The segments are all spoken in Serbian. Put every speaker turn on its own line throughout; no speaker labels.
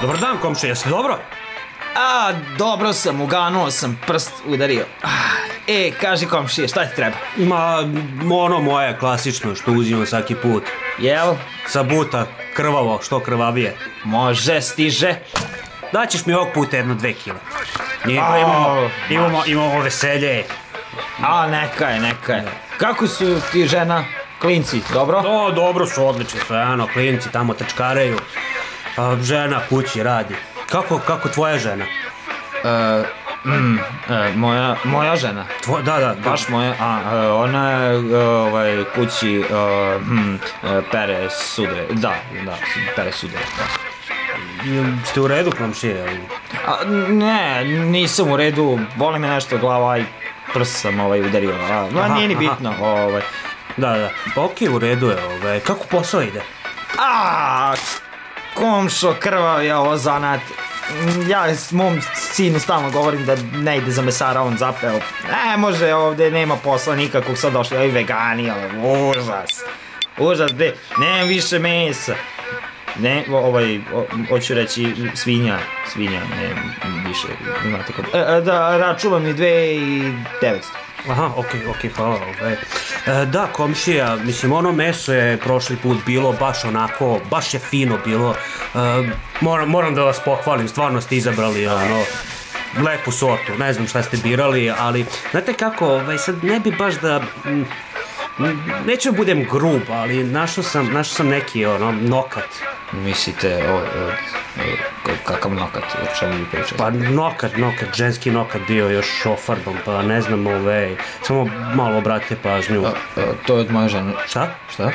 Dobar dan, komšija, jesi dobro?
A, dobro sam, uganuo sam, prst udario. E, kaži komšije, šta ti treba?
Ma, ono moje klasično što uzimam svaki put.
Jel?
Sa buta, krvavo, što krvavije.
Može, stiže.
Daćeš mi ovog puta jedno dve kile. I,
A,
imamo, imamo, imamo veselje.
A, neka je, neka je. Kako su ti žena, klinci, dobro?
O, dobro su, odlični su, ano, klinci tamo trčkaraju. A, žena kući radi. Kako, kako tvoja žena?
E, mm, e, moja, moja žena.
Tvo, da, da,
Baš moja, a, e, ona je e, ovaj, kući hm, pere sude, da, da, pere sude, da.
Ste u redu, komšije? jel?
A, ne, nisam u redu, boli me nešto glava i prst sam ovaj udario, a, ma,
Aha,
nije ni
aha.
bitno, ovaj.
Da, da. Pa okej, u redu je, ove. Kako posao ide?
A, komšo, krvav je ovo zanat. Ja s mom sinu stalno govorim da ne ide za mesara, on zapeo. Ne može, ovde nema posla nikakvog, sad došli ovi vegani, ovo, užas. Užas, bre, nemam više mesa. Ne, ovaj, hoću reći svinja, svinja, ne, više, znate kako. E, e, da, račuvam i devetsto.
Aha, okej, okej, hvala. Ove. E, da, komšija, mislim, ono meso je prošli put bilo baš onako, baš je fino bilo. E, moram, moram da vas pohvalim, stvarno ste izabrali ono, lepu sortu, ne znam šta ste birali, ali znate kako, ovaj, sad ne bi baš da... Neću da budem grub, ali našao sam, našao sam neki ono, nokat.
Mislite, o, o, o, kakav nokat, o čemu vi pričate?
Pa nokat, nokat, ženski nokat bio još ofarban, pa ne znam, ove, samo malo obratite pažnju.
A, a, to je od moje žene.
Šta?
Šta?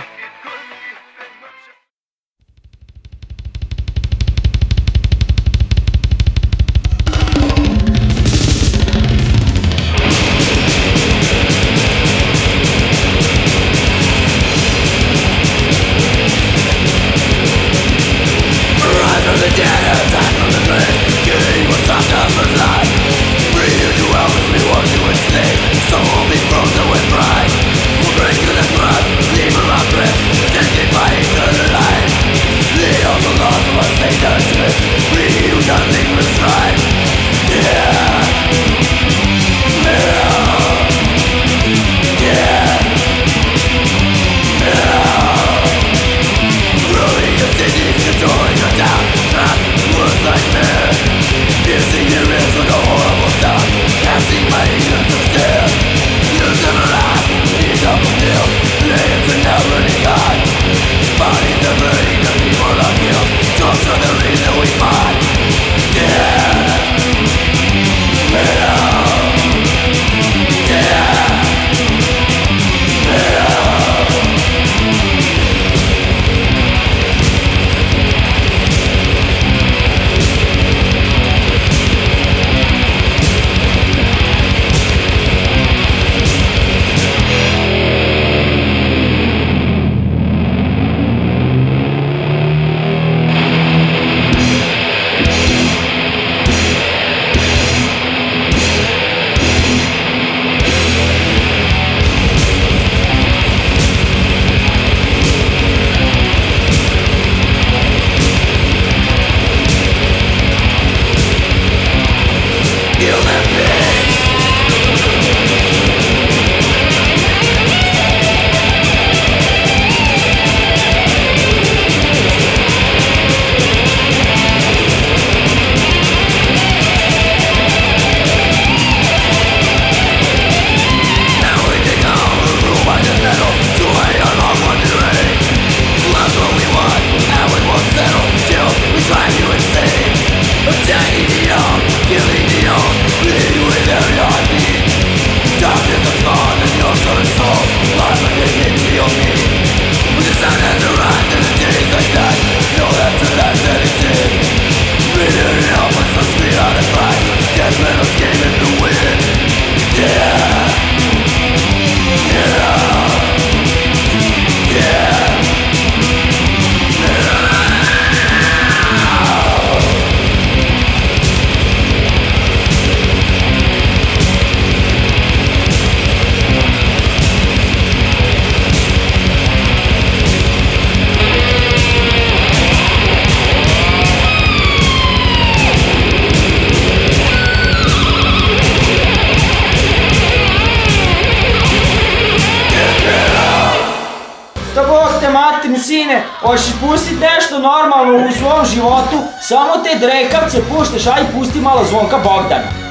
Sine, hoćeš pustit nešto normalno u svom životu, samo te drekavce puštaš, aj pusti malo zvonka Bogdana.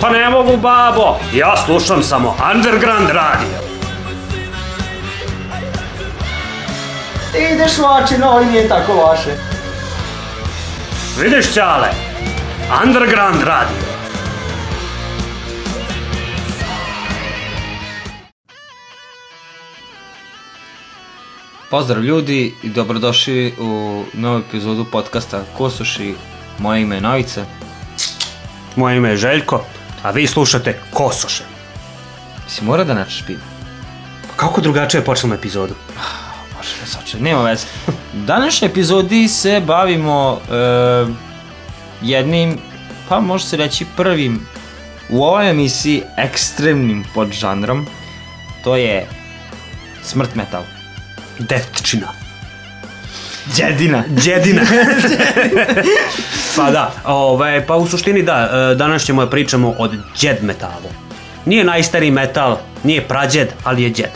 Pa ne mogu, babo. Ja slušam samo Underground radio.
Ti ideš oči, no i nije tako loše.
Vidiš, Ćale? Underground radio.
Pozdrav ljudi i dobrodošli u novu epizodu podcasta Kosuši. Moje ime je Novica.
Moje ime je Željko, a vi slušate Kosoše.
Si mora da načeš pivo?
Kako drugačije počnemo epizodu?
Može da soče, nema veze. U današnjoj epizodi se bavimo e, jednim, pa može se reći prvim u ovoj emisiji ekstremnim podžanrom. To je smrt metal.
Detčina.
Djedina.
Djedina. pa da, ovaj, pa u suštini da, e, danas ćemo da pričamo o djed metalu. Nije najstariji metal, nije prađed, ali je djed.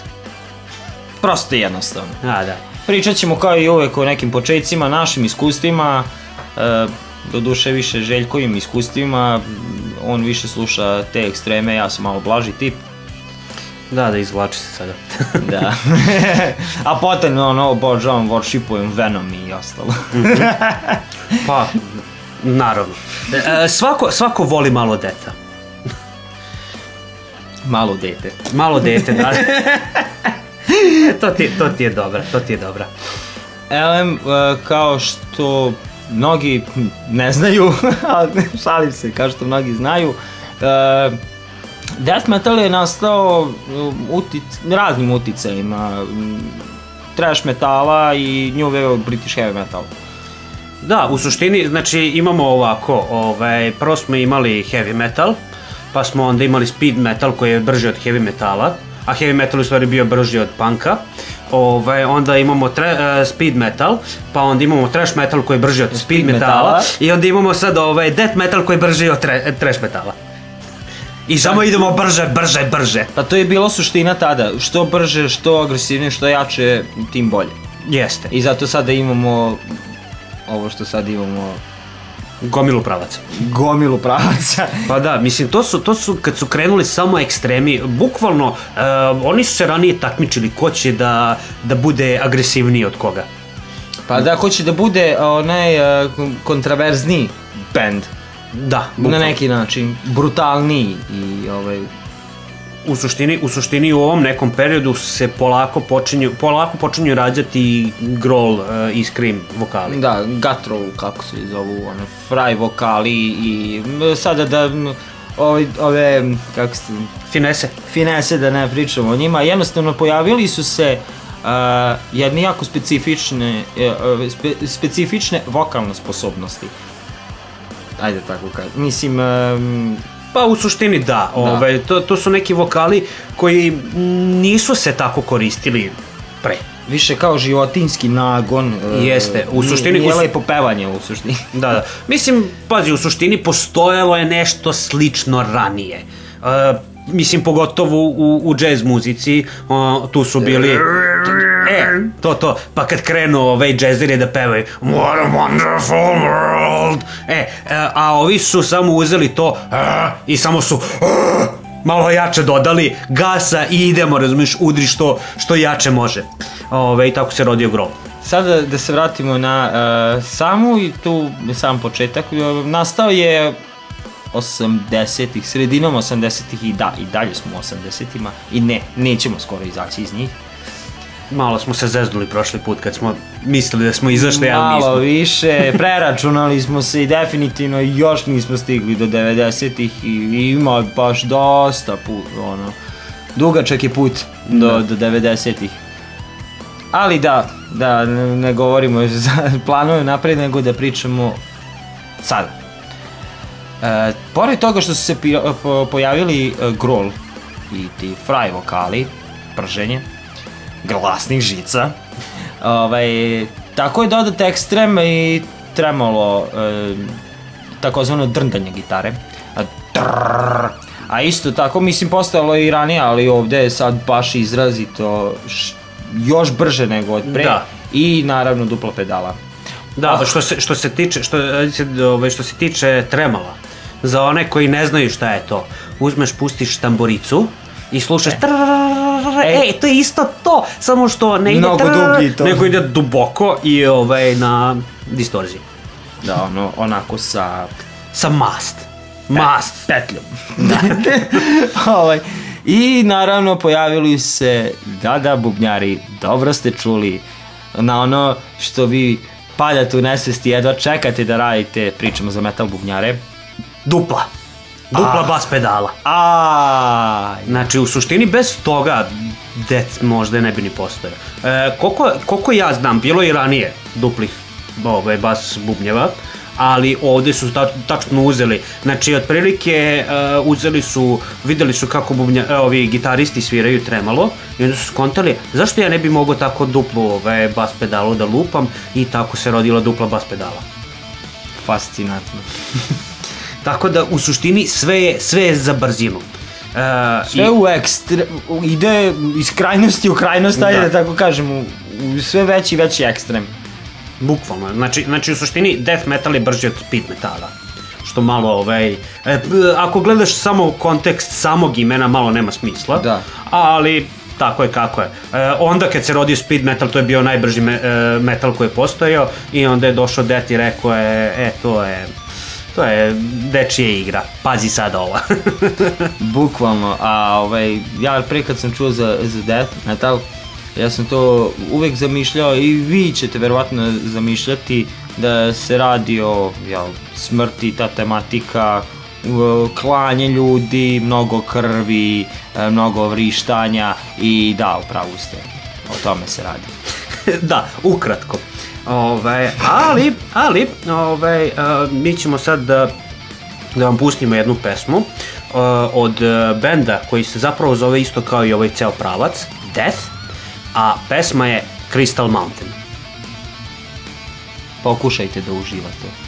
Prosto i jednostavno.
A, da.
Pričat ćemo kao i uvek o nekim početcima, našim iskustvima, e, do duše više Željkovim iskustvima, on više sluša te ekstreme, ja sam malo blaži tip.
Da, da izvlači se sada.
Da. A potom ono, obožavam, worshipujem Venom i ostalo.
pa, naravno. E, svako, svako voli malo deta.
Malo dete.
Malo dete, da. E, to, ti, to ti je dobra, to ti je dobra.
Elem, e, kao što mnogi ne znaju, ali šalim se, kao što mnogi znaju, e, death metal je nastao utic, raznim uticajima, trash metala i new wave British heavy metal.
Da, u suštini, znači imamo ovako, ovaj, prvo smo imali heavy metal, pa smo onda imali speed metal koji je brži od heavy metala, a heavy metal u stvari bio brži od punka. Ovaj, onda imamo tre, uh, speed metal, pa onda imamo trash metal koji je brži od speed, speed metala, metala, i onda imamo sad ovaj death metal koji je brži od tre, trash metala. I samo idemo brže, brže, brže.
Pa to je bila suština tada, što brže, što agresivnije, što jače, tim bolje.
Jeste.
I zato sada imamo ovo što sad imamo
Gomilu pravaca.
Gomilu pravaca.
pa da, mislim, to su, to su, kad su krenuli samo ekstremi, bukvalno, uh, oni su se ranije takmičili ko će da, da bude agresivniji od koga.
Pa da, ko će da bude onaj uh, kontraverzni band.
Da,
bukvalno. Na neki način, brutalniji i ovaj,
u suštini, u suštini u ovom nekom periodu se polako počinju, polako počinju rađati growl uh, i scream vokali.
Da, guttural kako se zovu, ono, fry vokali i sada da ove, ove kako se...
Finese.
Finese, da ne pričamo o njima, jednostavno pojavili su se uh, jedne jako specifične, uh, spe, specifične vokalne sposobnosti. Ajde tako kažem. Mislim, um,
Pa u suštini da, da. Ove, to, to su neki vokali koji nisu se tako koristili pre.
Više kao životinski nagon.
Jeste, u suštini...
Nije lepo pevanje u suštini.
Da, da. Mislim, pazi, u suštini postojalo je nešto slično ranije. Uh, mislim, pogotovo u, u jazz muzici, uh, tu su bili... E, to, to, pa kad krenu ovaj jazzeri da pevaju What a wonderful world E, a ovi su samo uzeli to i samo su malo jače dodali gasa i idemo, razumiješ, udri što, što jače može. Ove, I tako se rodio grob.
Sada da se vratimo na uh, samu i tu sam početak. Nastao je 80-ih, sredinom 80-ih i da, i dalje smo u 80-ima i ne, nećemo skoro izaći iz njih.
Malo smo se zeznuli prošli put kad smo mislili da smo izašli, ali
nismo.
Malo
više, preračunali smo se i definitivno još nismo stigli do 90-ih i ima baš dosta put, ono, dugačak je put do, da. do 90-ih. Ali da, da ne, ne govorimo za planove napred, nego da pričamo sada. E, pored toga što su se pojavili e, grol i ti fry vokali, prženje, glasnih žica, ovaj, tako je dodat ekstrem i tremolo, e, takozvano drndanje gitare. Drrr, A isto tako, mislim, postojalo i ranije, ali ovde je sad baš izrazito š- još brže nego od pre.
Da.
I naravno dupla pedala.
Da, što se, što se tiče, što, se, ovaj, što se tiče tremala, za one koji ne znaju šta je to, uzmeš, pustiš tamburicu i slušaš e. e, to je isto to, samo što ne ide
Mnogo dublji to.
nego ide duboko i ovaj, na distorziji.
Da, ono, onako sa
Sa mast. Mast.
petljom. Da. ovaj, I naravno pojavili su se, da da bubnjari, dobro ste čuli, na ono što vi padate u nesvesti, jedva čekate da radite, pričamo za metal bubnjare.
Dupla. Dupla
Ah.
bas pedala.
Aj,
Znači, u suštini bez toga Death možda ne bi ni postojao. E, koliko, koliko ja znam, bilo je i ranije duplih ovaj, bas bubnjeva, ali ovde su ta, tačno uzeli. Znači, otprilike uh, uzeli su, videli su kako bubnja, e, ovi gitaristi sviraju tremalo i onda su skontali zašto ja ne bi mogao tako duplu ovaj, bas pedalu da lupam i tako se rodila dupla bas pedala.
fascinantno.
Tako da u suštini sve je, sve je za brzinu. E,
Sve u ekstre, ide iz krajnosti u krajnost, ajde
Da.
da tako kažem, u, u sve veći i veći ekstrem.
Bukvalno, znači, znači u suštini death metal je brži od speed metala. Što malo, ovaj, e, ako gledaš samo kontekst samog imena, malo nema smisla.
Da.
Ali, tako je kako je. E, onda kad se rodio speed metal, to je bio najbrži me, e, metal koji je postojao i onda je došao death i rekao je, e, to je, to je dečija igra, pazi sad ovo.
Bukvalno, a ovaj, ja pre kad sam čuo za, za death metal, ja sam to uvek zamišljao i vi ćete verovatno zamišljati da se radi o jel, smrti, ta tematika, klanje ljudi, mnogo krvi, e, mnogo vrištanja i da, upravo ste, o tome se radi.
da, ukratko. Ove, ali, ali, ove, mi ćemo sad da, da vam pustimo jednu pesmu uh, od uh, benda koji se zapravo zove isto kao i ovaj ceo pravac, Death, a pesma je Crystal Mountain.
Pokušajte da uživate.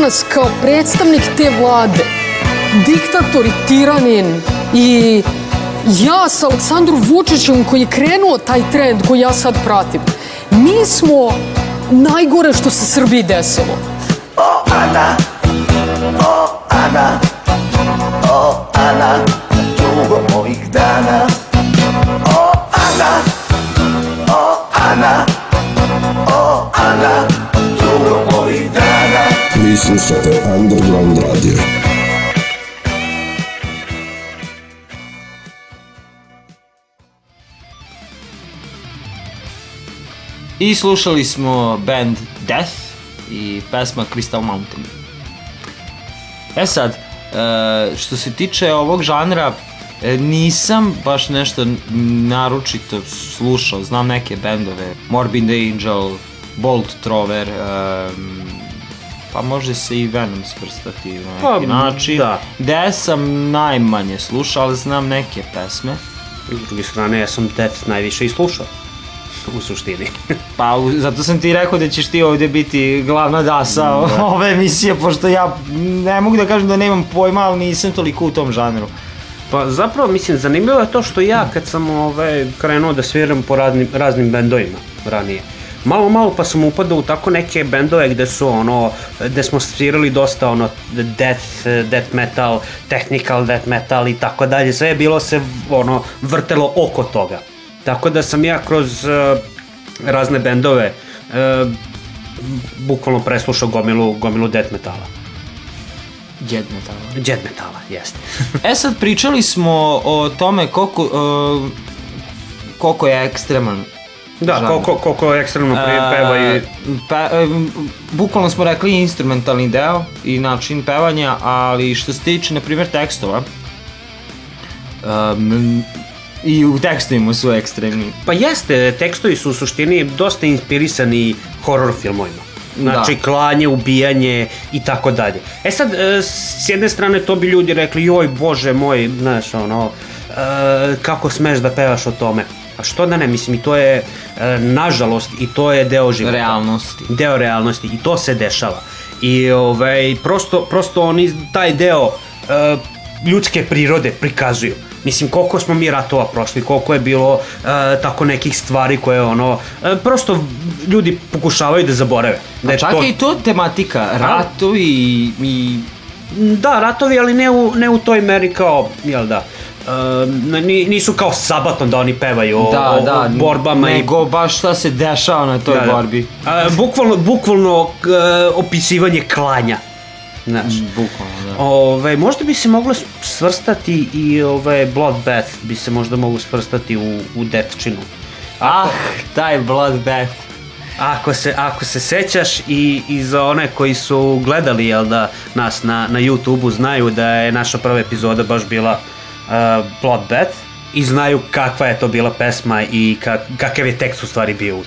Danas kao predstavnik te vlade, diktator i tiranin i ja sa Aleksandrom Vučićem koji je krenuo taj trend koji ja sad pratim. Mi smo najgore što se Srbiji desilo.
Slušate Underground Radio.
I slušali smo band Death i pesma Crystal Mountain. E sad, e, što se tiče ovog žanra, e, nisam baš nešto naročito slušao. Znam neke bendove, Morbid Angel, Bolt Trover, um, pa može se i Venom svrstati na neki
Pa,
način.
da.
Death sam najmanje slušao, ali znam neke pesme.
S druge strane, ja sam Death najviše i slušao. U suštini.
Pa, u- zato sam ti rekao da ćeš ti ovdje biti glavna dasa ove emisije, pošto ja ne mogu da kažem da nemam pojma, ali nisam toliko u tom žanru.
Pa zapravo, mislim, zanimljivo je to što ja kad sam ove, krenuo da sviram po raznim, raznim bendovima ranije, malo malo pa sam upadao u tako neke bendove gde su ono, gde smo svirali dosta ono death, death metal, technical death metal i tako dalje, sve je bilo se ono vrtelo oko toga. Tako da sam ja kroz uh, razne bendove uh, bukvalno preslušao gomilu, gomilu death metala.
Jedno tamo.
Death metala, jeste.
E sad, pričali smo o tome koliko, uh, koliko je ekstreman
Da,
žanr.
koliko, koliko ekstremno pe- peva i
pe, e, bukvalno smo rekli instrumentalni deo i način pevanja, ali što se tiče, na primjer, tekstova, um, i u tekstovima su ekstremni.
Pa jeste, tekstovi su u suštini dosta inspirisani horror filmovima. Znači,
Da.
klanje, ubijanje i tako dalje. E sad, e, s jedne strane to bi ljudi rekli, joj bože moj, znaš, ono, e, kako smeš da pevaš o tome. A što da ne, mislim, i to je, e, nažalost, i to je deo života.
Realnosti.
Deo realnosti, i to se dešava. I ovaj, prosto, prosto oni taj deo e, ljudske prirode prikazuju. Mislim, koliko smo mi ratova prošli, koliko je bilo e, tako nekih stvari koje ono, e, prosto ljudi pokušavaju da zaborave. Da
A
je
čak
to-
je i to tematika, ratovi i, i
Da, ratovi, ali ne u, ne u toj meri kao, jel da, ni- nisu kao sabaton da oni pevaju o,
da,
o-
da,
o borbama i
nego baš šta se dešava na toj
Da, da.
borbi.
A, bukvalno, bukvalno k- opisivanje klanja. Znaš.
Bukvalno, da.
Ove, možda bi se moglo svrstati i ove Bloodbath bi se možda moglo svrstati u, u Deathčinu.
Ah, taj Bloodbath.
Ako se, ako se sećaš i, i za one koji su gledali jel da, nas na, na YouTube-u znaju da je naša prva epizoda baš bila uh, Bloodbath i znaju kakva je to bila pesma i kak, kakav je tekst u stvari bio u.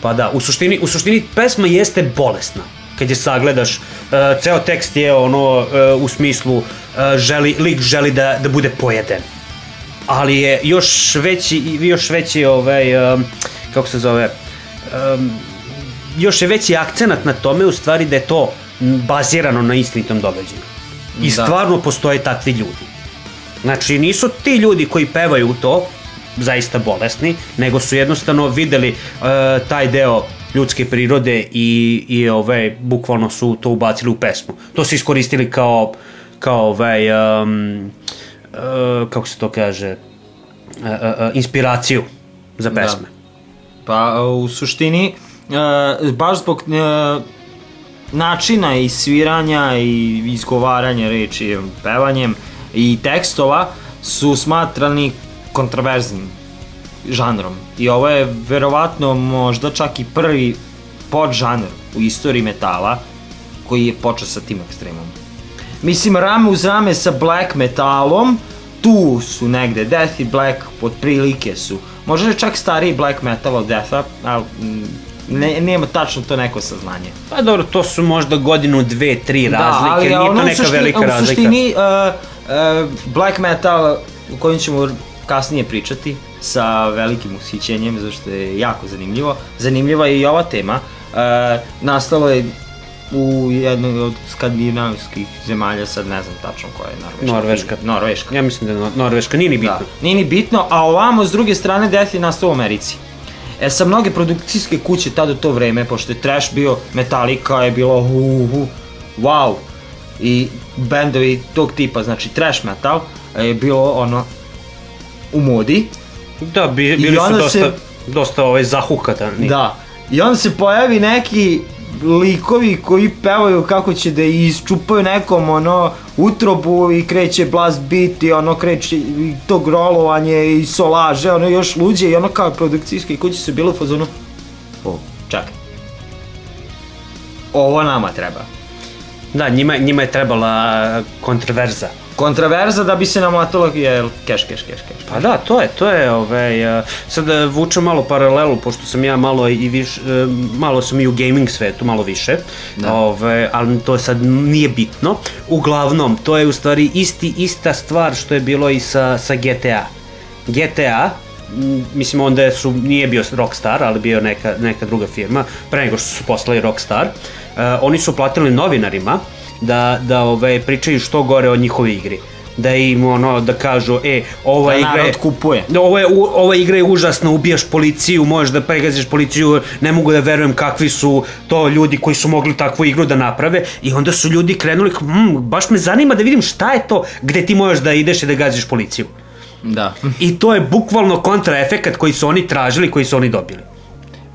Pa da, u suštini, u suštini pesma jeste bolesna. Kad je sagledaš, uh, ceo tekst je ono uh, u smislu uh, želi, lik želi da, da bude pojeden. Ali je još veći, još veći ovaj, um, kako se zove, um, još je veći akcenat na tome u stvari da je to bazirano na istinitom događaju. I
Da.
stvarno postoje takvi ljudi. Znači, nisu ti ljudi koji pevaju to zaista bolesni, nego su jednostavno videli uh, taj deo ljudske prirode i, i ove, bukvalno su to ubacili u pesmu. To su iskoristili kao, kao ovaj, um, uh, kako se to kaže, uh, uh, uh, inspiraciju za pesme.
Pa u suštini, e, baš zbog e, načina i sviranja i izgovaranja reči, pevanjem i tekstova su smatrani kontroverznim žanrom. I ovo je verovatno možda čak i prvi podžanr u istoriji metala koji je počeo sa tim ekstremom. Mislim, rame uz rame sa black metalom, tu su negde, death i black otprilike su. Možda je čak stariji black metal od deatha, ali mm, ne, nema tačno to neko saznanje.
Pa dobro, to su možda godinu, dve, tri razlike, nije
ono
to
u
neka
suštini-
velika
u
razlika.
suštini, uh, uh, black metal, o kojem ćemo kasnije pričati, sa velikim ushićenjem, zašto je jako zanimljivo. Zanimljiva je i ova tema. E, nastalo je u jednoj od skandinavskih zemalja, sad ne znam tačno koja je Norveška.
Norveška.
Norveška.
Ja mislim da je Nor- Norveška, nije ni bitno.
Da. Nije ni bitno, a ovamo s druge strane Death je nastao u Americi. E sa mnoge produkcijske kuće tad u to vreme, pošto je trash bio, Metallica je bilo hu, hu, wow. I bendovi tog tipa, znači trash metal, je bilo ono u modi.
Da, bi, bili su dosta,
se-
dosta ovaj, zahukatani.
Da. I onda se pojavi neki likovi koji pevaju kako će da isčupaju nekom ono utrobu i kreće blast beat i ono kreće i to grolovanje i solaže, ono još luđe i ono kao produkcijske kuće su bile u fazonu o, čekaj. Ovo nama treba.
Da, njima, njima je trebala kontraverza.
Kontraverza da bi se namatalo je keš, keš, keš, keš.
Pa da, to je, to je, ovaj, uh, sad uh, vučem malo paralelu, pošto sam ja malo i više, uh, malo sam i u gaming svetu, malo više, da. ovaj, ali to sad nije bitno. Uglavnom, to je u stvari isti, ista stvar što je bilo i sa, sa GTA. GTA, mislim onda su, nije bio Rockstar, ali bio neka, neka druga firma, pre nego što su poslali Rockstar, uh, oni su platili novinarima da, da ovaj, pričaju što gore o njihovoj igri. Da im ono da kažu e ova
Da
igra je
kupuje.
ovo je u- ova igra je užasna ubijaš policiju možeš da pregaziš policiju ne mogu da verujem kakvi su to ljudi koji su mogli takvu igru da naprave. I onda su ljudi krenuli mm, baš me zanima da vidim šta je to gde ti možeš da ideš i da gaziš policiju.
Da.
i to je bukvalno kontraefekat koji su oni tražili koji su oni dobili.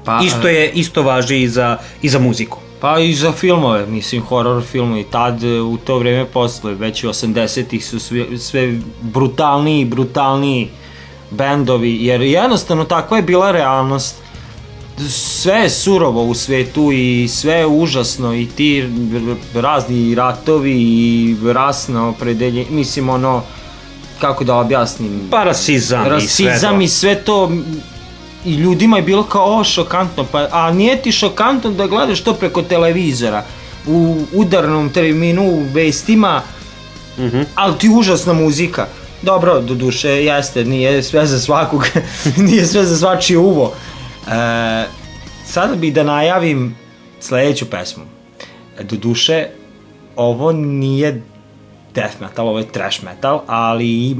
Pa,
isto je isto važi i za i za muziku
Pa i za filmove, mislim, horror filmovi, tad e, u to vreme posle, već u 80-ih su sve, sve brutalniji, brutalniji bendovi, jer jednostavno takva je bila realnost. Sve je surovo u svetu i sve je užasno i ti razni ratovi i rasno opredelje, mislim ono, kako da objasnim,
pa rasizam, i sve
rasizam
to.
i sve to i ljudima je bilo kao o šokantno pa a nije ti šokantno da gledaš to preko televizora u udarnom terminu u vestima mm -hmm. ali ti užasna muzika. Dobro do duše jeste nije sve za svakog nije sve za svačije uvo. E, sada bih da najavim sledeću pesmu. Do duše ovo nije death metal, ovo je trash metal, ali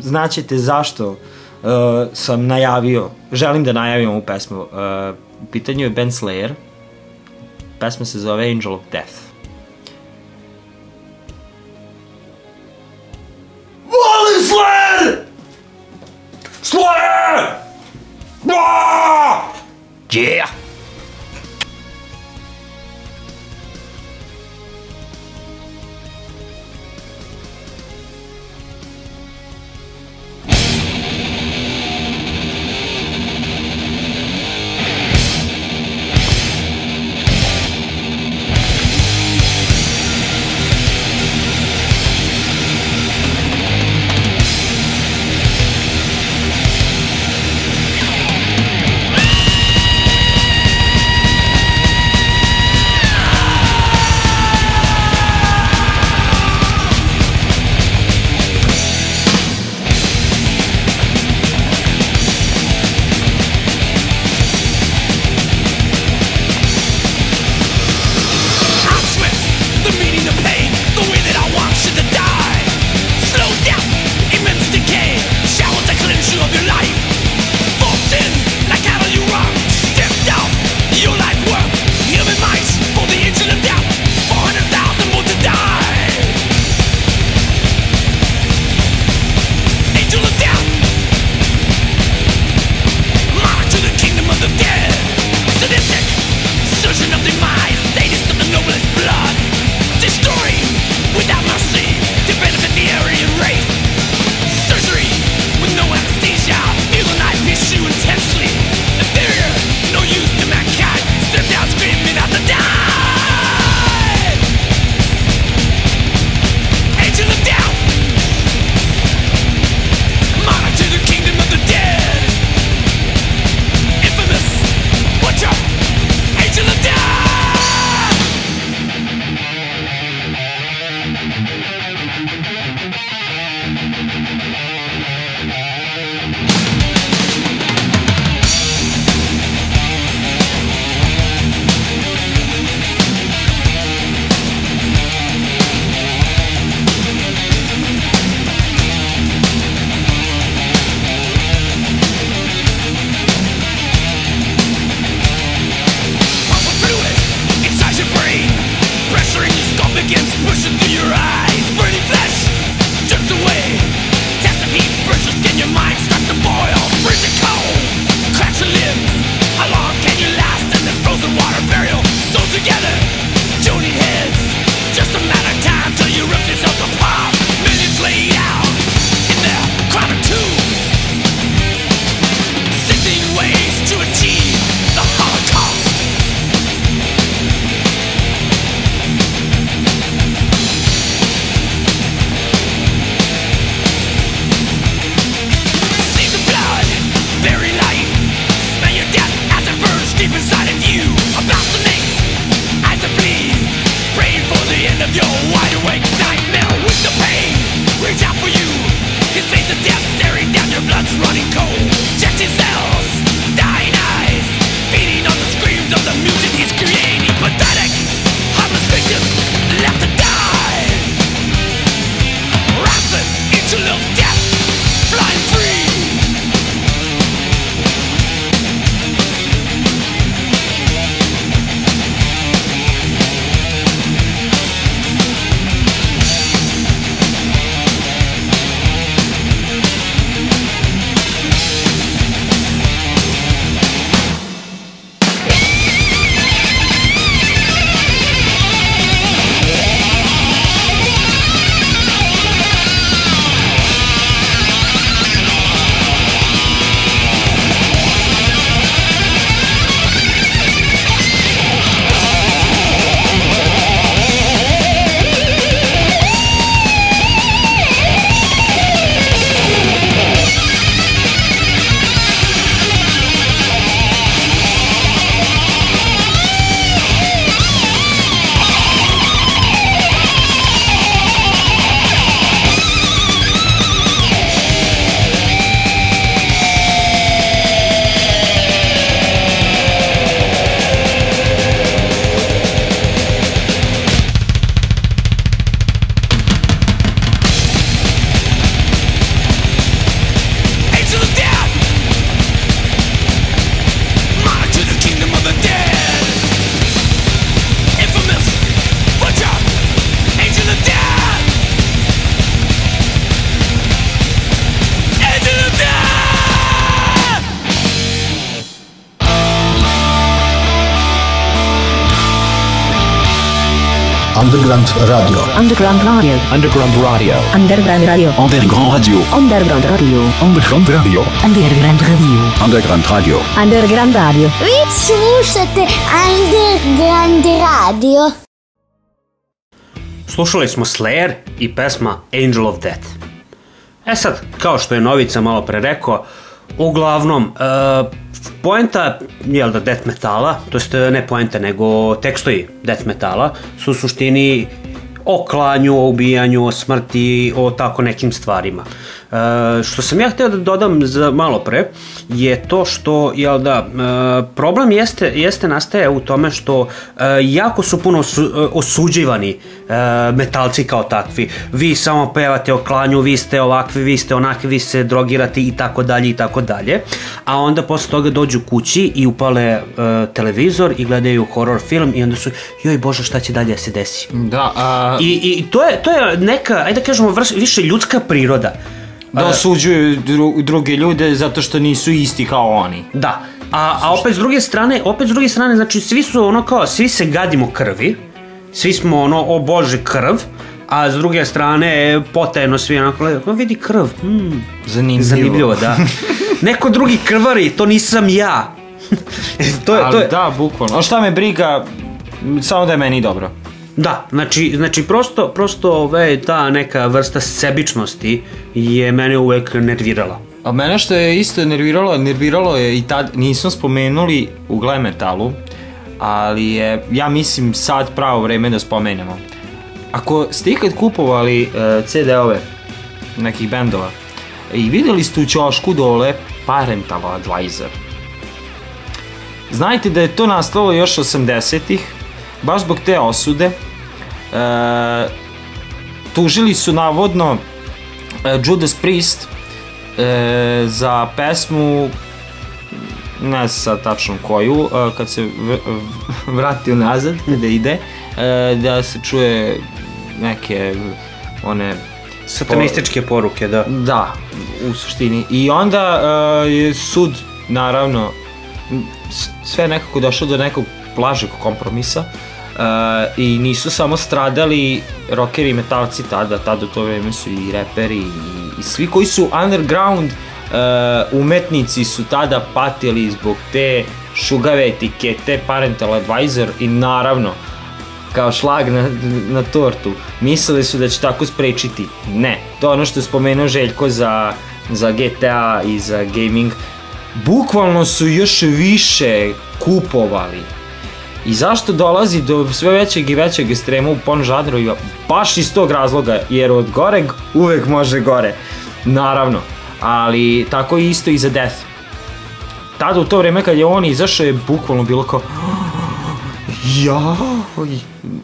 znaćete zašto uh, sam najavio, želim da najavim ovu pesmu. Uh, u pitanju je Ben Slayer, pesma se zove Angel of Death. Volim Slayer! Slayer! Yeah!
Underground Radio.
Underground Radio.
Underground Radio.
Underground Radio.
Underground Radio.
Underground Radio.
Underground Radio.
Underground Radio.
Underground Radio.
Underground Radio.
Vi slušate Underground Radio.
Slušali smo Slayer i pesma Angel of Death. E sad, kao što je Novica malo pre rekao, uglavnom, uh, poenta, jel da, death metala, to jest ne poenta, nego tekstovi death metala, su u suštini o klanju, o ubijanju, o smrti, o tako nekim stvarima. E, što sam ja hteo da dodam za malo pre, je to što, jel da, e, problem jeste, jeste nastaje u tome što e, jako su puno osu, e, osuđivani e, metalci kao takvi. Vi samo pevate o klanju, vi ste ovakvi, vi ste onakvi, vi se drogirate i tako dalje i tako dalje. A onda posle toga dođu kući i upale e, televizor i gledaju horror film i onda su, joj bože šta će dalje da se desi.
Da, a,
I, i to, je, to je neka, ajde da kažemo, vrš, više ljudska priroda.
Da osuđuju dru, druge ljude zato što nisu isti kao oni.
Da. A, a opet s druge strane, opet s druge strane, znači svi su ono kao, svi se gadimo krvi, svi smo ono, o bože krv, a s druge strane potajno svi onako gledaju, "O, vidi krv, hmm,
Zanimljivo.
zanimljivo, da. Neko drugi krvari, to nisam ja. to je,
Ali
to je,
da, bukvalno. A šta me briga, samo da je meni dobro.
Da, znači, znači prosto, prosto ove, ta neka vrsta sebičnosti je mene uvek nervirala.
A mene što je isto nerviralo, nerviralo je i tad, nismo spomenuli u glam metalu, ali je, ja mislim, sad pravo vreme da spomenemo. Ako ste ikad kupovali uh, CD-ove nekih bendova i videli ste u ćošku dole Parental Advisor, znajte da je to nastalo još 80-ih, baš zbog te osude. E, tužili su navodno e, Judas Priest e, za pesmu ne znam sad tačno koju, e, kad se v, v, vratio nazad, kada ide, e, da se čuje neke one
Satanističke poruke, da.
Da, u suštini. I onda uh, je sud, naravno, sve nekako došlo do nekog blažeg kompromisa uh, i nisu samo stradali rockeri i metalci tada, tada u to vreme su i reperi i, i svi koji su underground uh, umetnici su tada patili zbog te šugave etikete Parental Advisor i naravno kao šlag na, na tortu. Mislili su da će tako sprečiti. Ne. To je ono što je spomenuo Željko za, za GTA i za gaming. Bukvalno su još više kupovali. I zašto dolazi do sve većeg i većeg ekstrema u pon žanrovima? Baš iz tog razloga, jer od goreg uvek može gore. Naravno. Ali tako je isto i za Death. Tada u to vreme kad je on izašao je bukvalno bilo kao Ja,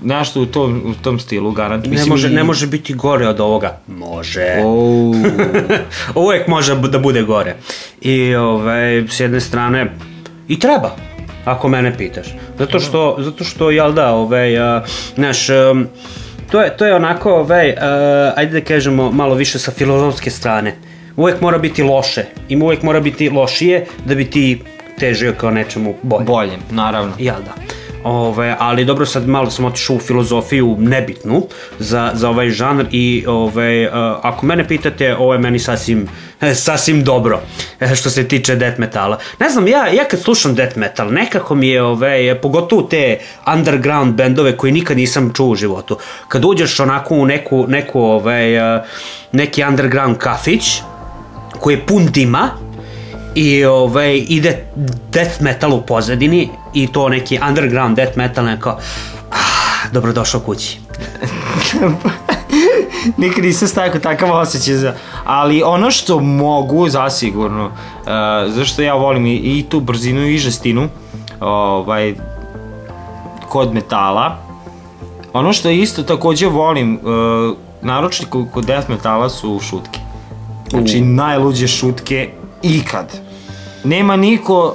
nešto u tom, u tom stilu, garant.
Ne može, ne može biti gore od ovoga. Može.
Oh,
Uvijek može da bude gore. I ovaj, s jedne strane, i treba, ako mene pitaš. Zato što, zato što jel da, ovaj, a, znaš, um, to je, to je onako, ovaj, a, ajde da kažemo, malo više sa filozofske strane. Uvijek mora biti loše. I uvijek mora biti lošije da bi ti težio kao nečemu bolje.
bolje, naravno.
Jel da. Ove, ali dobro, sad malo sam otišao u filozofiju nebitnu za, za ovaj žanr i ove, uh, ako mene pitate, ovo je meni sasvim, eh, sasvim dobro eh, što se tiče death metala. Ne znam, ja, ja kad slušam death metal, nekako mi je, ove, pogotovo te underground bendove koje nikad nisam čuo u životu, kad uđeš onako u neku, neku ove, uh, neki underground kafić, koji je pun dima i ovaj, ide death metal u pozadini i to neki underground death metal neko ah, dobrodošao kući.
Nikad nisam stakao takav osjećaj za... Ali ono što mogu, zasigurno, uh, zašto ja volim i, i tu brzinu i žestinu, ovaj, kod metala, ono što isto takođe volim, uh, naročito kod, death metala su šutke. Znači, najluđe šutke ikad. Nema niko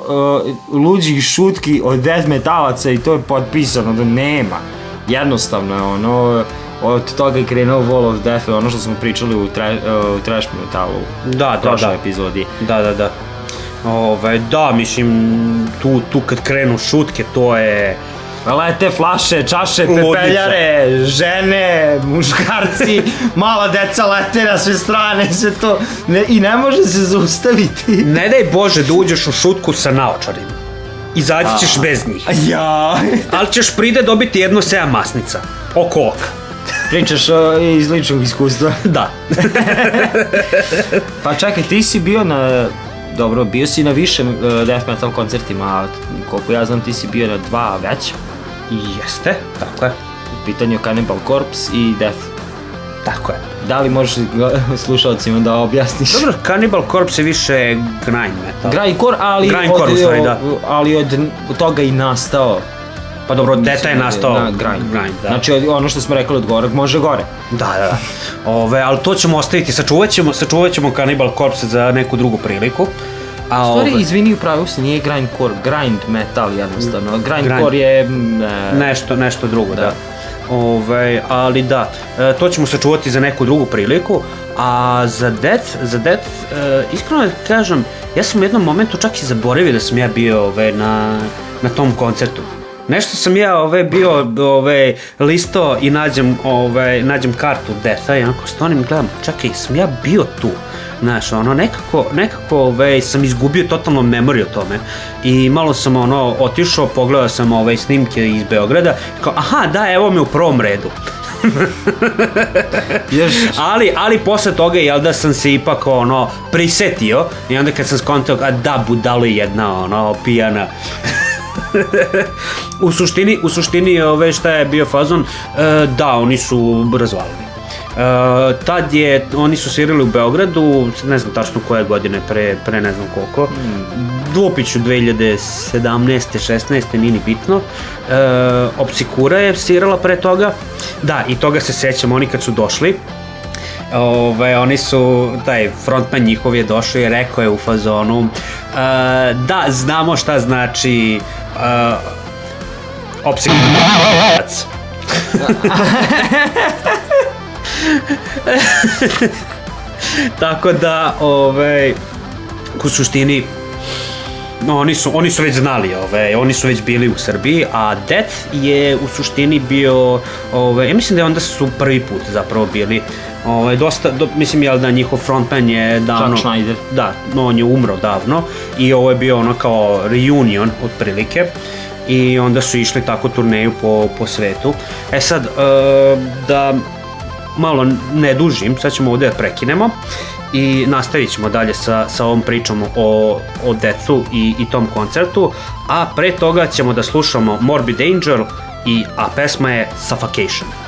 uh, luđih šutki od death metalaca i to je potpisano da nema. Jednostavno je ono, od toga je krenuo Wall of Death, ono što smo pričali u, tra, uh, u trash metalu.
Da,
u prošloj
da.
epizodi.
Da, da, da. Ove, da, mislim, tu, tu kad krenu šutke, to je...
Lete flaše, čaše, pepeljare, žene, muškarci, mala deca lete na sve strane, sve to. Ne, I ne može se zaustaviti.
Ne daj Bože da uđeš u šutku sa naočarima. Izaći ćeš bez njih.
Ja.
Ali ćeš pride dobiti jedno sedam masnica. Oko oka.
Pričaš o, iz ličnog iskustva.
Da.
Pa čekaj, ti si bio na... Dobro, bio si na više uh, death metal koncertima, a koliko ja znam ti si bio na dva već.
Jeste, tako je.
U pitanju Cannibal Corpse i Death.
Tako je.
Da li možeš slušalcima da objasniš?
Dobro, Cannibal Corpse je više grind metal.
Grindcore, ali,
Grindcore,
od,
da.
ali od toga i nastao.
Pa dobro, Deta je
da
nastao
na grind.
grind da.
Znači od- ono što smo rekli od gore, može gore.
Da, da, da. Ove, ali to ćemo ostaviti, sačuvat ćemo, sačuvat ćemo Cannibal Corpse za neku drugu priliku. A,
U stvari,
ove,
izvini, upravo se nije grindcore, grind metal jednostavno. Grindcore
Grind.
je... mm, e,
nešto, nešto drugo, da.
Da.
Ove, ali da, e, to ćemo sačuvati za neku drugu priliku, a za Death, za Death, e, iskreno da kažem, ja sam u jednom momentu čak i zaboravio da sam ja bio ove, na, na tom koncertu. Nešto sam ja ove bio ove listo i nađem ove nađem kartu Deatha i onako stonim i gledam, čekaj, sam ja bio tu. Znaš, ono, nekako, nekako ove, sam izgubio totalno memoriju o tome i malo sam ono, otišao, pogledao sam ove snimke iz Beograda, kao, aha, da, evo me u prvom redu.
Još,
Ali, ali posle toga, jel da sam se ipak ono, prisetio i onda kad sam skontao, a da, budalo je jedna, ono, pijana. U suštini, u suštini, ove, šta je bio fazon, e, da, oni su razvalili. E, tad je, oni su svirali u Beogradu, ne znam tačno koje godine, pre, pre ne znam koliko, Dvopiću 2017. 16. nije ni bitno. E, Opsikura je svirala pre toga. Da, i toga se sećam, oni kad su došli, Ove, oni su, taj frontman njihov je došao i rekao je u fazonu uh, da, znamo šta znači uh, opsikurac. Tako da, ovaj, u suštini, no, oni su, oni su već znali, ove, oni su već bili u Srbiji, a Death je u suštini bio, ove, ja mislim da je onda su prvi put zapravo bili, ove, dosta, do, mislim jel da njihov frontman je davno,
Chuck Schneider.
da, no, on je umro davno i ovo je bio ono kao reunion otprilike i onda su išli tako turneju po, po svetu. E sad, e, da malo ne dužim, sad ćemo ovde da prekinemo i nastavit ćemo dalje sa, sa ovom pričom o, o Deathu i, i tom koncertu, a pre toga ćemo da slušamo Morbid Angel i, a pesma je Suffocation.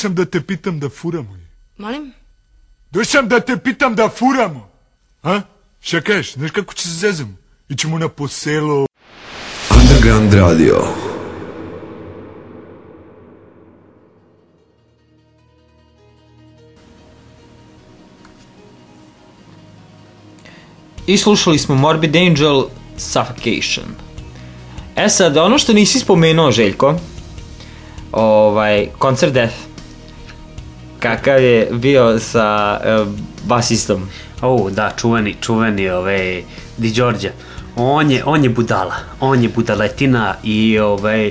Sam da te pitam da furamo.
Molim?
Došao sam da te pitam da furamo. A? Šta kažeš? Znaš kako će se zezamo? Ićemo na poselo.
Underground Radio.
I slušali smo Morbid Angel Suffocation. E sad, ono što nisi spomenuo, Željko, ovaj, koncert Death, kakav je bio sa uh, basistom.
O, da, čuveni, čuveni ovaj, Di Đorđe. On je, on je budala, on je budaletina i ovaj,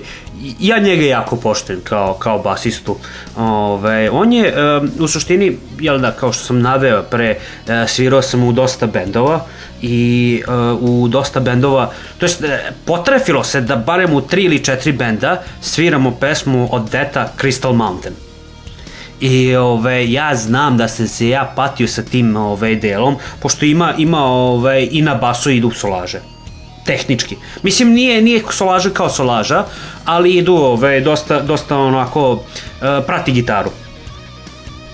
ja njega jako poštujem kao, kao basistu. Ovaj, on je um, u suštini, jel da, kao što sam naveo pre, uh, svirao sam u dosta bendova i uh, u dosta bendova, to jest potrefilo se da barem u tri ili četiri benda sviramo pesmu od Deta Crystal Mountain. I ove, ja znam da sam se ja patio sa tim ove, delom, pošto ima, ima ove, i na basu idu solaže. Tehnički. Mislim, nije, nije solaža kao solaža, ali idu ove, dosta, dosta onako, e, prati gitaru.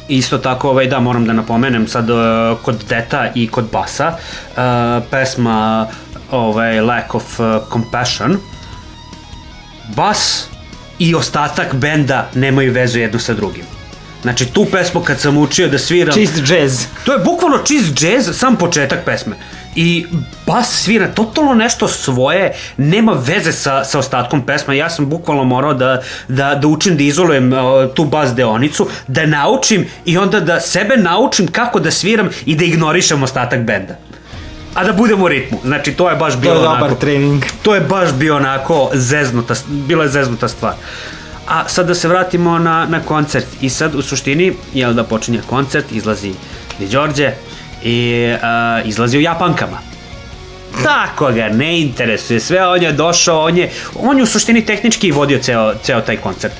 Isto tako, ovaj, da, moram da napomenem sad e, kod Deta i kod Basa, e, pesma ovaj, Lack of e, Compassion, bas i ostatak benda nemaju vezu jedno sa drugim. Znači, tu pesmu kad sam učio da sviram...
Čist jazz.
To je bukvalno čist džez, sam početak pesme. I bas svira totalno nešto svoje, nema veze sa, sa ostatkom pesma. Ja sam bukvalno morao da, da, da učim da izolujem uh, tu bas deonicu, da naučim i onda da sebe naučim kako da sviram i da ignorišem ostatak benda. A da budem u ritmu. Znači, to je baš
To
bilo
je
onako...
dobar trening.
To je baš bio onako zeznuta, bila je zeznuta stvar. A sad da se vratimo na, na koncert. I sad u suštini, jel da počinje koncert, izlazi Di Đorđe i a, izlazi u Japankama. Tako ga ne interesuje sve, on je došao, on je, on je u suštini tehnički vodio ceo, ceo taj koncert.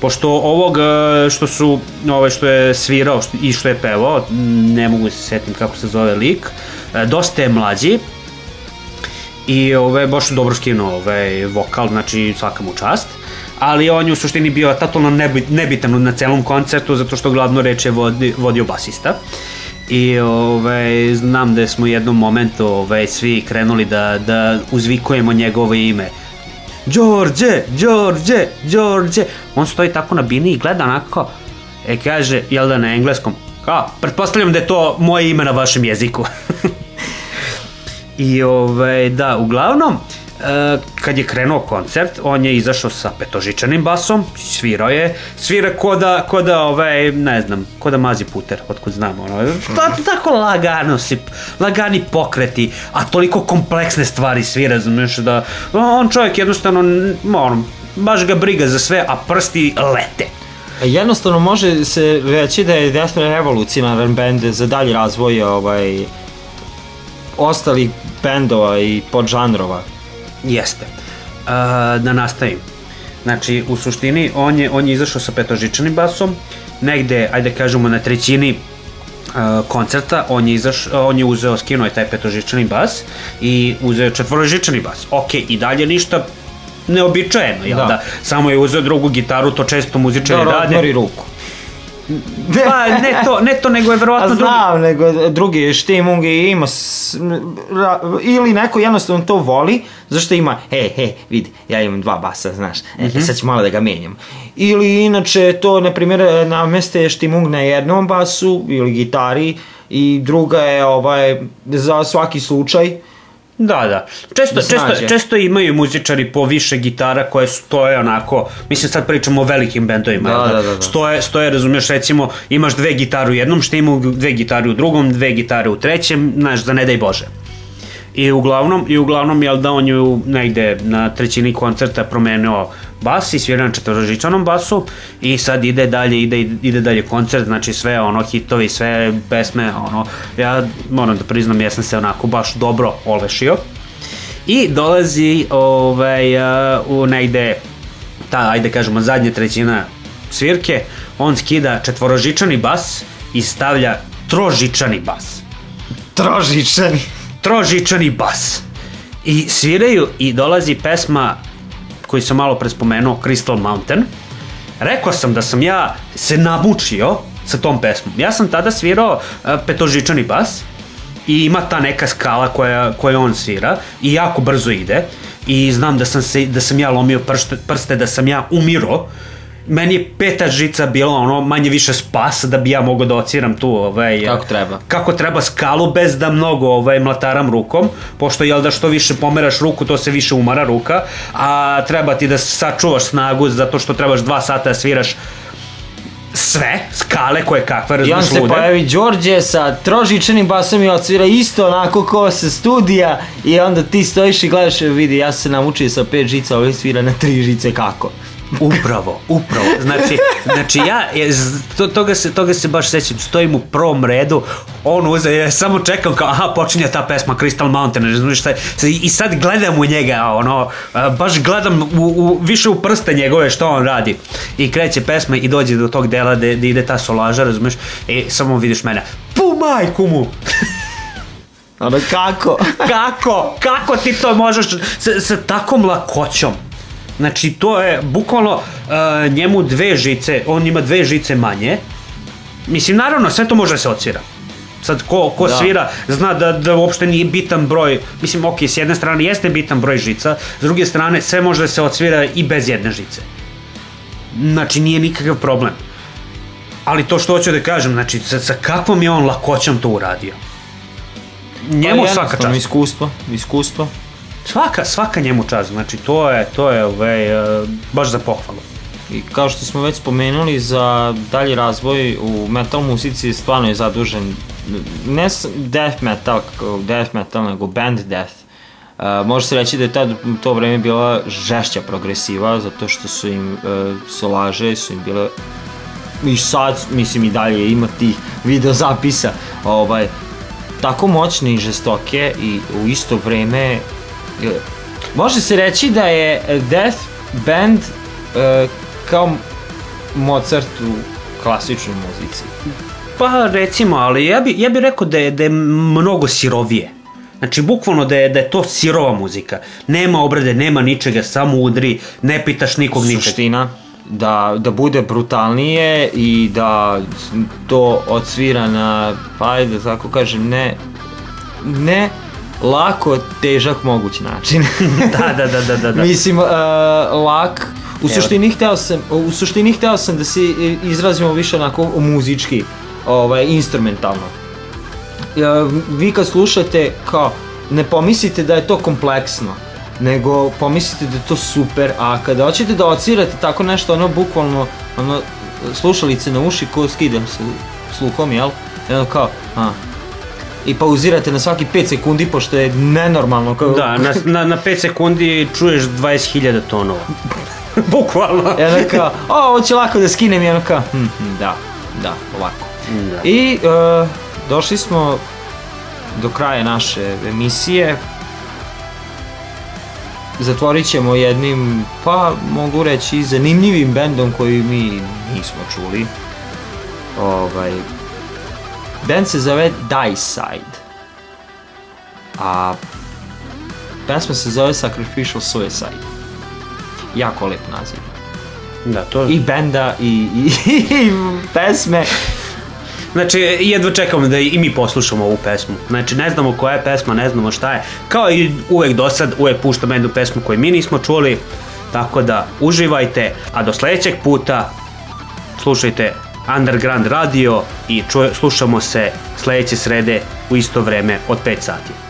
Pošto ovog e, što su, ovaj što je svirao i što je pevao, ne mogu se setim kako se zove lik, e, dosta je mlađi, i ove, baš dobro skinuo ovaj vokal, znači svaka mu čast. Ali on je u suštini bio totalno nebi- nebitan na celom koncertu zato što glavnu reč je vodi, vodio basista. I ovaj, znam da smo u jednom momentu ovaj, svi krenuli da, da uzvikujemo njegovo ime. Đorđe, Đorđe, Đorđe. On stoji tako na bini i gleda onako, e kaže, jel da na engleskom, kao, pretpostavljam da je to moje ime na vašem jeziku. I ovaj, da, uglavnom, e, kad je krenuo koncert, on je izašao sa petožičanim basom, svirao je, svira ko da, ko da ovaj, ne znam, ko da mazi puter, otkud znam, ono, ta, tako lagano si, lagani pokreti, a toliko kompleksne stvari svira, znaš, da, on čovjek jednostavno, ono, baš ga briga za sve, a prsti lete.
Jednostavno može se reći da je Death revolucionaran band za dalji razvoj ovaj, ostalih bendova i podžanrova.
Jeste. Uh, da nastavim. Znači, u suštini, on je, on je izašao sa petožičanim basom, negde, ajde kažemo, na trećini uh, koncerta, on je, izaš, on je uzeo, skinuo je taj petožičani bas i uzeo četvorožičani bas. Ok, i dalje ništa neobičajeno, jel da.
Da.
da? Samo je uzeo drugu gitaru, to često muzičari
Da,
rade.
odmori ruku.
Pa, ne to, ne to, nego je verovatno drugi...
znam, nego drugi Štimung i ima s, ra, ili neko jednostavno to voli, zašto ima, he, he, vidi, ja imam dva basa, znaš, e,
Mhm.
sad ću malo da ga menjam. Ili inače to, na primjer, nameste Štimung na jednom basu ili gitari i druga je ovaj, za svaki slučaj,
Da, da. Često,
Da
često, često imaju muzičari po više gitara koje stoje onako, mislim sad pričamo o velikim bendovima,
Da,
jel
da, da, da.
Stoje, stoje, razumiješ, recimo imaš dve gitare u jednom štimu, dve gitare u drugom, dve gitare u trećem, znaš, za ne daj Bože. I uglavnom, i uglavnom, jel da on ju negde na trećini koncerta promenio bas i svira na četvrožičanom basu i sad ide dalje, ide, ide dalje koncert, znači sve ono hitovi, sve pesme, ono, ja moram da priznam, ja sam se onako baš dobro olešio. I dolazi ovaj, u negde ta, ajde kažemo, zadnja trećina svirke, on skida četvorožičani bas i stavlja trožičani bas.
Trožičani.
Trožičani bas. I sviraju i dolazi pesma koju sam malo pre spomenuo, Crystal Mountain. Rekao sam da sam ja se namučio sa tom pesmom. Ja sam tada svirao uh, petožičani bas i ima ta neka skala koja, koja on svira i jako brzo ide i znam da sam, se, da sam ja lomio pršte, prste, da sam ja umiro meni je peta žica bila ono manje više spas da bi ja mogao da ociram tu ovaj,
Kako treba.
kako treba skalu bez da mnogo ovaj, mlataram rukom, pošto jel da što više pomeraš ruku, to se više umara ruka, a treba ti da sačuvaš snagu zato što trebaš dva sata da sviraš sve, skale koje kakve,
I on se pojavi Đorđe sa trožičanim basom i odsvira isto onako ko sa studija i onda ti stojiš i gledaš, vidi, ja sam se namučio sa pet žica, ovaj svira na tri žice, kako?
Upravo, upravo. Znači, znači ja, to, toga, se, toga se baš sećam, stojim u prvom redu, on uze, ja samo čekam kao, aha, počinje ta pesma Crystal Mountain, ne znam šta je, i sad gledam u njega, ono, baš gledam u, u, više u prste njegove što on radi. I kreće pesma i dođe do tog dela gde, gde ide ta solaža, razumeš, i samo vidiš mene, pu majku mu!
Onda kako?
kako? Kako ti to možeš sa, sa takom lakoćom? Znači, to je bukvalno uh, njemu dve žice, on ima dve žice manje. Mislim, naravno, sve to može da se odsvira. Sad, ko, ko
Da.
svira, zna da, da uopšte nije bitan broj, mislim, ok, s jedne strane jeste bitan broj žica, s druge strane sve može da se odsvira i bez jedne žice. Znači, nije nikakav problem. Ali to što hoću da kažem, znači, sa, sa kakvom je on lakoćom to uradio? Njemu
Pa
svaka čast.
Iskustvo, iskustvo.
Svaka, svaka njemu čast, znači to je, to je ovaj, e, baš za pohvalu.
I kao što smo već spomenuli, za dalji razvoj u metal muzici stvarno je zadužen ne death metal, death metal, nego band death. Uh, može se reći da je tad to vreme bila žešća progresiva, zato što su im uh, solaže, su im bile i sad, mislim i dalje ima tih video zapisa, ovaj, tako moćne i žestoke i u isto vreme može se reći da je Death Band e, kao Mozart u klasičnoj muzici.
Pa recimo, ali ja bi, ja bi rekao da je, da je mnogo sirovije. Znači, bukvalno da je, da je to sirova muzika. Nema obrade, nema ničega, samo udri, ne pitaš nikog ničega.
Suština da, da bude brutalnije i da to odsvira na, pa ajde da tako kažem, ne, ne lako težak moguć način.
da, da, da, da, da. da.
Mislim, uh, lak, u suštini, hteo sam, u suštini hteo sam da se izrazimo više onako muzički, ovaj, instrumentalno. Uh, vi kad slušate, kao, ne pomislite da je to kompleksno, nego pomislite da je to super, a kada hoćete da odsvirate tako nešto, ono, bukvalno, ono, slušalice na uši ko skidam se sluhom, jel? I ono kao, a, i pauzirate na svaki 5 sekundi, pošto je nenormalno. Kao,
Da, na, na, na 5 sekundi čuješ 20.000 tonova. Bukvalno.
I onda kao, o, ovo će lako da skinem i ono kao, hm, hm, da, da, ovako.
Da.
I uh, došli smo do kraja naše emisije. Zatvorit ćemo jednim, pa mogu reći, zanimljivim bendom koji mi nismo čuli. Ovaj, band se zove Die Side. A pesma se zove Sacrificial Suicide. Jako lep naziv
Da, to...
i benda i, i, i pesme.
Znači, jedva čekamo da i mi poslušamo ovu pesmu. Znači, ne znamo koja je pesma, ne znamo šta je. Kao i uvek do sad, uvek puštam jednu pesmu koju mi nismo čuli. Tako da, uživajte, a do sledećeg puta slušajte Underground Radio i čuje, slušamo se sledeće srede u isto vreme od 5 sati.